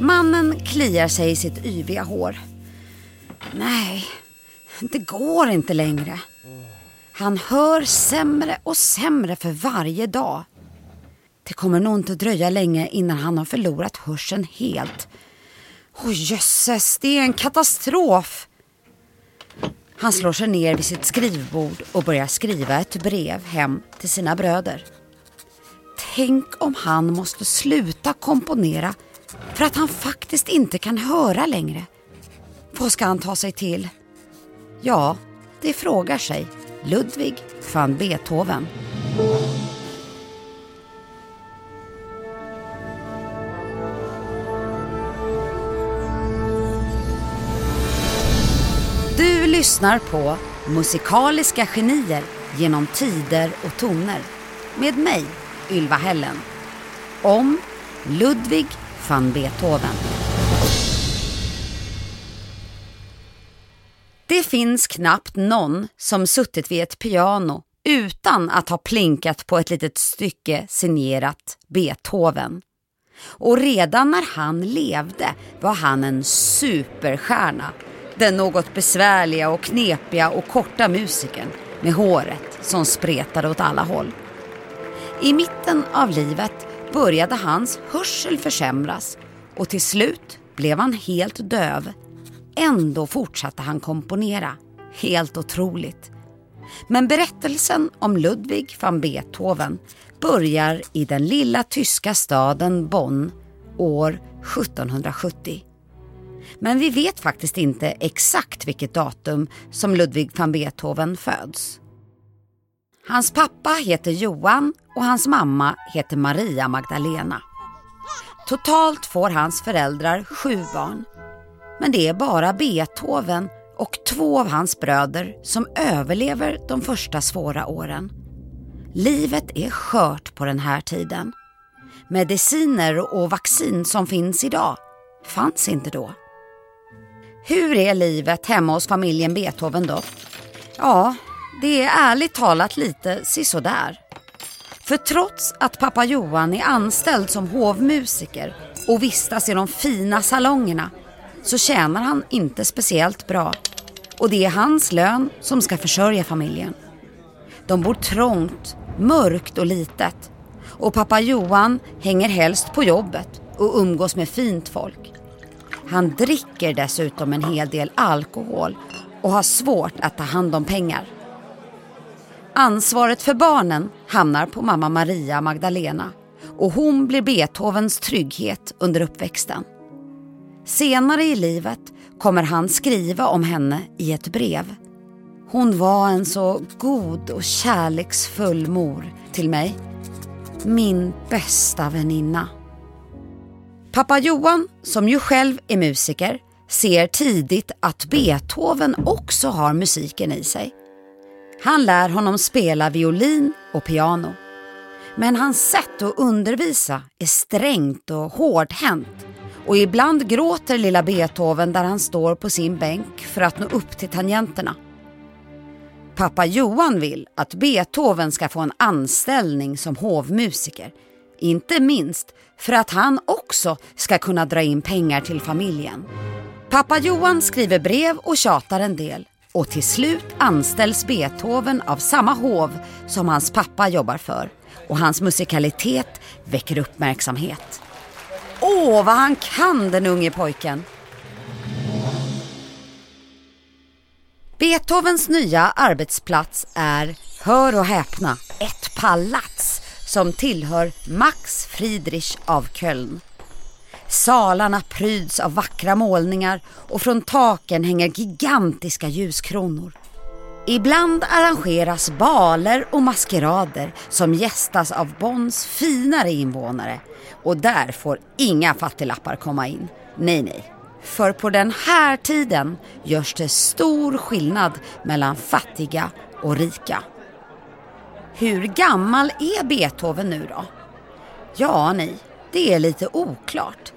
Mannen kliar sig i sitt yviga hår. Nej, det går inte längre. Han hör sämre och sämre för varje dag. Det kommer nog inte dröja länge innan han har förlorat hörseln helt. Åh jösses, det är en katastrof. Han slår sig ner vid sitt skrivbord och börjar skriva ett brev hem till sina bröder. Tänk om han måste sluta komponera för att han faktiskt inte kan höra längre. Vad ska han ta sig till? Ja, det frågar sig Ludwig van Beethoven. Du lyssnar på Musikaliska genier genom tider och toner med mig, Ylva Hällen. Om Ludwig van Beethoven. Det finns knappt någon som suttit vid ett piano utan att ha plinkat på ett litet stycke signerat Beethoven. Och redan när han levde var han en superstjärna. Den något besvärliga och knepiga och korta musikern med håret som spretade åt alla håll. I mitten av livet började hans hörsel försämras och till slut blev han helt döv. Ändå fortsatte han komponera. Helt otroligt. Men berättelsen om Ludwig van Beethoven börjar i den lilla tyska staden Bonn år 1770. Men vi vet faktiskt inte exakt vilket datum som Ludwig van Beethoven föds. Hans pappa heter Johan och hans mamma heter Maria Magdalena. Totalt får hans föräldrar sju barn. Men det är bara Beethoven och två av hans bröder som överlever de första svåra åren. Livet är skört på den här tiden. Mediciner och vaccin som finns idag fanns inte då. Hur är livet hemma hos familjen Beethoven då? Ja, det är ärligt talat lite sisådär. För trots att pappa Johan är anställd som hovmusiker och vistas i de fina salongerna så tjänar han inte speciellt bra. Och det är hans lön som ska försörja familjen. De bor trångt, mörkt och litet. Och pappa Johan hänger helst på jobbet och umgås med fint folk. Han dricker dessutom en hel del alkohol och har svårt att ta hand om pengar. Ansvaret för barnen hamnar på mamma Maria Magdalena och hon blir Beethovens trygghet under uppväxten. Senare i livet kommer han skriva om henne i ett brev. Hon var en så god och kärleksfull mor till mig. Min bästa väninna. Pappa Johan, som ju själv är musiker, ser tidigt att Beethoven också har musiken i sig. Han lär honom spela violin och piano. Men hans sätt att undervisa är strängt och hårdhänt. Och ibland gråter lilla Beethoven där han står på sin bänk för att nå upp till tangenterna. Pappa Johan vill att Beethoven ska få en anställning som hovmusiker. Inte minst för att han också ska kunna dra in pengar till familjen. Pappa Johan skriver brev och tjatar en del och till slut anställs Beethoven av samma hov som hans pappa jobbar för och hans musikalitet väcker uppmärksamhet. Åh, vad han kan den unge pojken! Beethovens nya arbetsplats är, hör och häpna, ett palats som tillhör Max Friedrich av Köln. Salarna pryds av vackra målningar och från taken hänger gigantiska ljuskronor. Ibland arrangeras baler och maskerader som gästas av Bonns finare invånare och där får inga fattiglappar komma in. Nej, nej. För på den här tiden görs det stor skillnad mellan fattiga och rika. Hur gammal är Beethoven nu då? Ja, ni. det är lite oklart.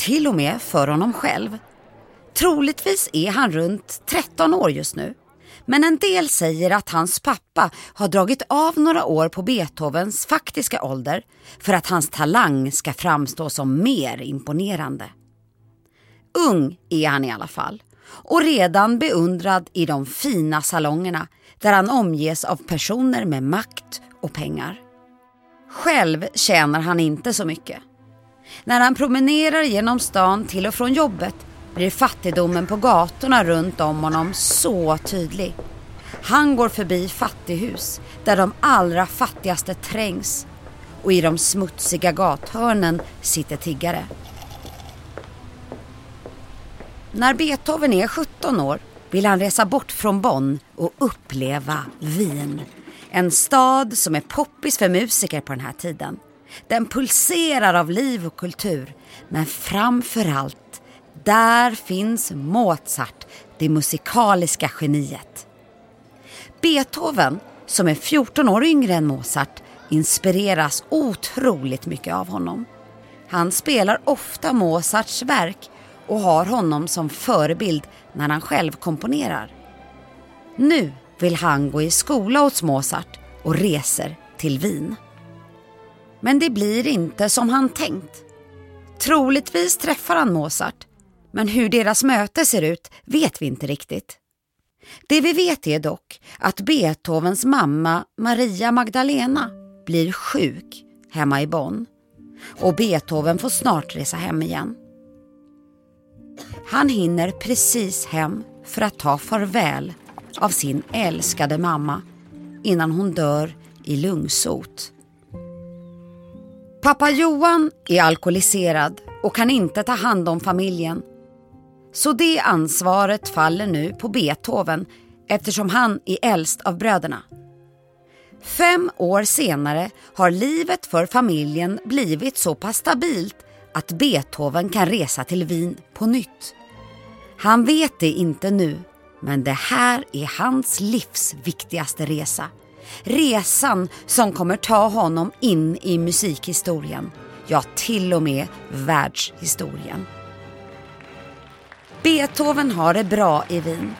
Till och med för honom själv. Troligtvis är han runt 13 år just nu. Men en del säger att hans pappa har dragit av några år på Beethovens faktiska ålder för att hans talang ska framstå som mer imponerande. Ung är han i alla fall och redan beundrad i de fina salongerna där han omges av personer med makt och pengar. Själv tjänar han inte så mycket. När han promenerar genom stan till och från jobbet blir fattigdomen på gatorna runt om honom så tydlig. Han går förbi fattighus där de allra fattigaste trängs och i de smutsiga gathörnen sitter tiggare. När Beethoven är 17 år vill han resa bort från Bonn och uppleva Wien. En stad som är poppis för musiker på den här tiden. Den pulserar av liv och kultur. Men framför allt, där finns Mozart, det musikaliska geniet. Beethoven, som är 14 år yngre än Mozart, inspireras otroligt mycket av honom. Han spelar ofta Mozarts verk och har honom som förebild när han själv komponerar. Nu vill han gå i skola hos Mozart och reser till Wien. Men det blir inte som han tänkt. Troligtvis träffar han Mozart, men hur deras möte ser ut vet vi inte riktigt. Det vi vet är dock att Beethovens mamma Maria Magdalena blir sjuk hemma i Bonn och Beethoven får snart resa hem igen. Han hinner precis hem för att ta farväl av sin älskade mamma innan hon dör i lungsot. Pappa Johan är alkoholiserad och kan inte ta hand om familjen. Så det ansvaret faller nu på Beethoven eftersom han är äldst av bröderna. Fem år senare har livet för familjen blivit så pass stabilt att Beethoven kan resa till Wien på nytt. Han vet det inte nu, men det här är hans livs viktigaste resa. Resan som kommer ta honom in i musikhistorien, ja till och med världshistorien. Beethoven har det bra i Wien.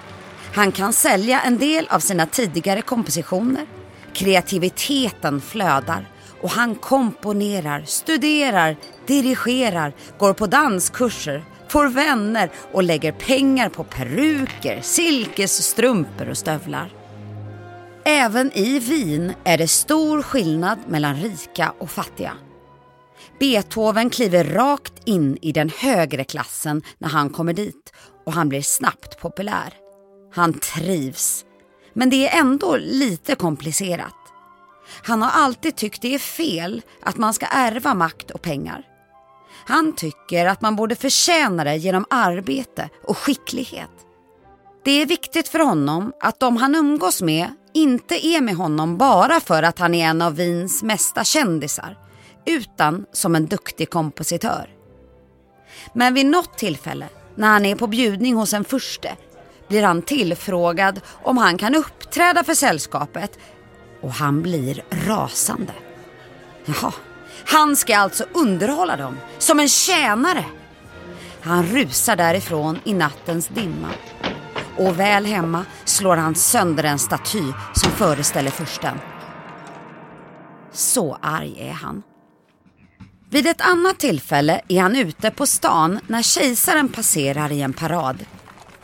Han kan sälja en del av sina tidigare kompositioner. Kreativiteten flödar och han komponerar, studerar, dirigerar, går på danskurser, får vänner och lägger pengar på peruker, silkesstrumpor och stövlar. Även i Wien är det stor skillnad mellan rika och fattiga. Beethoven kliver rakt in i den högre klassen när han kommer dit och han blir snabbt populär. Han trivs. Men det är ändå lite komplicerat. Han har alltid tyckt det är fel att man ska ärva makt och pengar. Han tycker att man borde förtjäna det genom arbete och skicklighet. Det är viktigt för honom att de han umgås med inte är med honom bara för att han är en av Wiens mesta kändisar, utan som en duktig kompositör. Men vid något tillfälle, när han är på bjudning hos en furste, blir han tillfrågad om han kan uppträda för sällskapet och han blir rasande. Jaha, han ska alltså underhålla dem som en tjänare. Han rusar därifrån i nattens dimma och väl hemma slår han sönder en staty som föreställer fursten. Så arg är han. Vid ett annat tillfälle är han ute på stan när kejsaren passerar i en parad.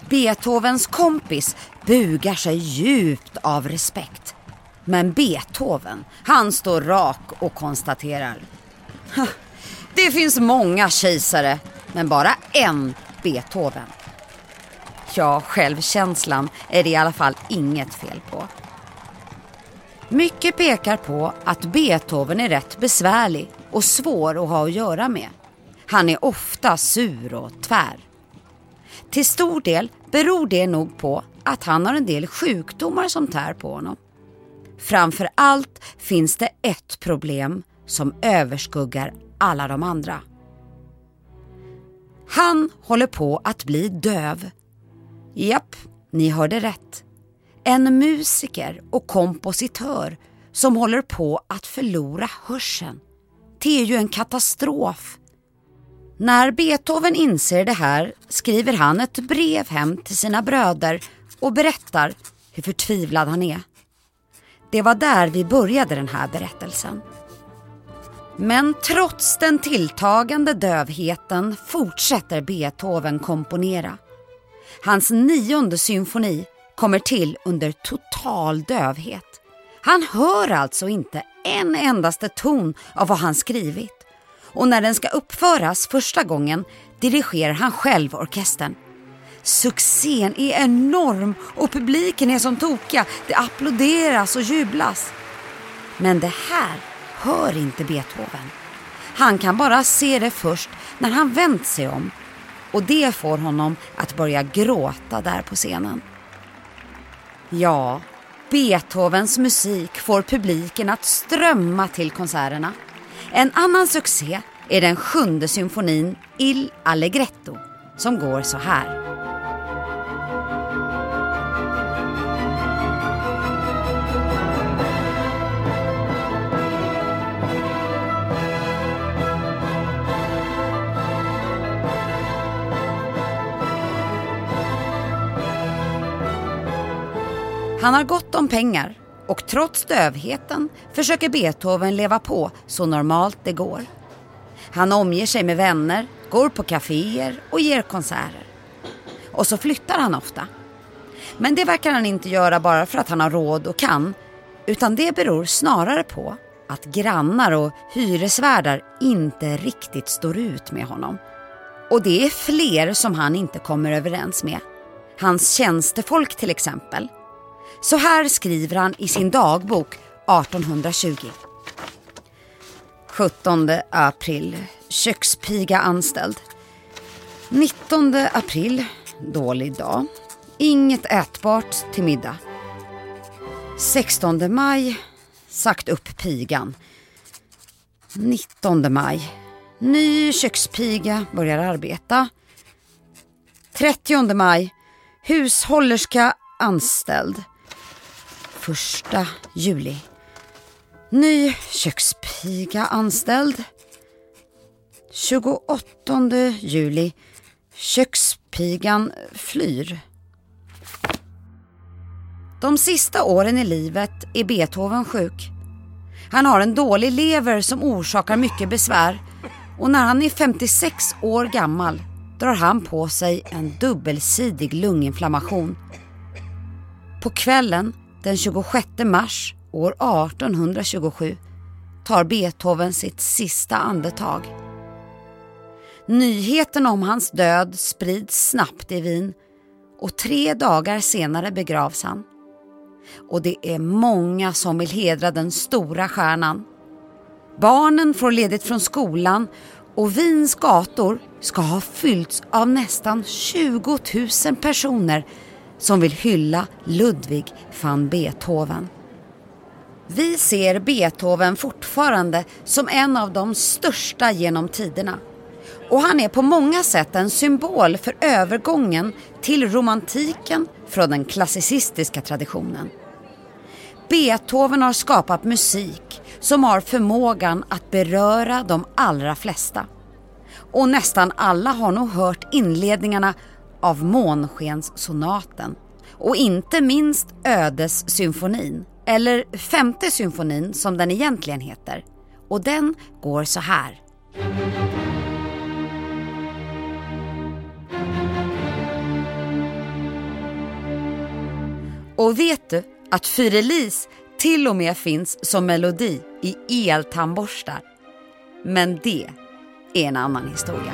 Beethovens kompis bugar sig djupt av respekt. Men Beethoven, han står rak och konstaterar. Det finns många kejsare, men bara en Beethoven. Ja, självkänslan är det i alla fall inget fel på. Mycket pekar på att Beethoven är rätt besvärlig och svår att ha att göra med. Han är ofta sur och tvär. Till stor del beror det nog på att han har en del sjukdomar som tär på honom. Framför allt finns det ett problem som överskuggar alla de andra. Han håller på att bli döv. Japp, ni hörde rätt. En musiker och kompositör som håller på att förlora hörseln. Det är ju en katastrof. När Beethoven inser det här skriver han ett brev hem till sina bröder och berättar hur förtvivlad han är. Det var där vi började den här berättelsen. Men trots den tilltagande dövheten fortsätter Beethoven komponera. Hans nionde symfoni kommer till under total dövhet. Han hör alltså inte en endaste ton av vad han skrivit. Och när den ska uppföras första gången dirigerar han själv orkestern. Succén är enorm och publiken är som tokiga. Det applåderas och jublas. Men det här hör inte Beethoven. Han kan bara se det först när han vänt sig om och det får honom att börja gråta där på scenen. Ja, Beethovens musik får publiken att strömma till konserterna. En annan succé är den sjunde symfonin Il Allegretto som går så här. Han har gott om pengar och trots dövheten försöker Beethoven leva på så normalt det går. Han omger sig med vänner, går på kaféer och ger konserter. Och så flyttar han ofta. Men det verkar han inte göra bara för att han har råd och kan, utan det beror snarare på att grannar och hyresvärdar inte riktigt står ut med honom. Och det är fler som han inte kommer överens med. Hans tjänstefolk till exempel så här skriver han i sin dagbok 1820. 17 april, kökspiga anställd. 19 april, dålig dag. Inget ätbart till middag. 16 maj, sagt upp pigan. 19 maj, ny kökspiga börjar arbeta. 30 maj, hushållerska anställd första juli. Ny kökspiga anställd. 28 juli. Kökspigan flyr. De sista åren i livet är Beethoven sjuk. Han har en dålig lever som orsakar mycket besvär och när han är 56 år gammal drar han på sig en dubbelsidig lunginflammation. På kvällen den 26 mars år 1827 tar Beethoven sitt sista andetag. Nyheten om hans död sprids snabbt i Wien och tre dagar senare begravs han. Och det är många som vill hedra den stora stjärnan. Barnen får ledigt från skolan och Wiens gator ska ha fyllts av nästan 20 000 personer som vill hylla Ludwig van Beethoven. Vi ser Beethoven fortfarande som en av de största genom tiderna. Och han är på många sätt en symbol för övergången till romantiken från den klassicistiska traditionen. Beethoven har skapat musik som har förmågan att beröra de allra flesta. Och nästan alla har nog hört inledningarna av Månskenssonaten och inte minst Ödessymfonin, eller Femte symfonin som den egentligen heter. Och den går så här. Och vet du att Fyrelis till och med finns som melodi i eltandborstar? Men det är en annan historia.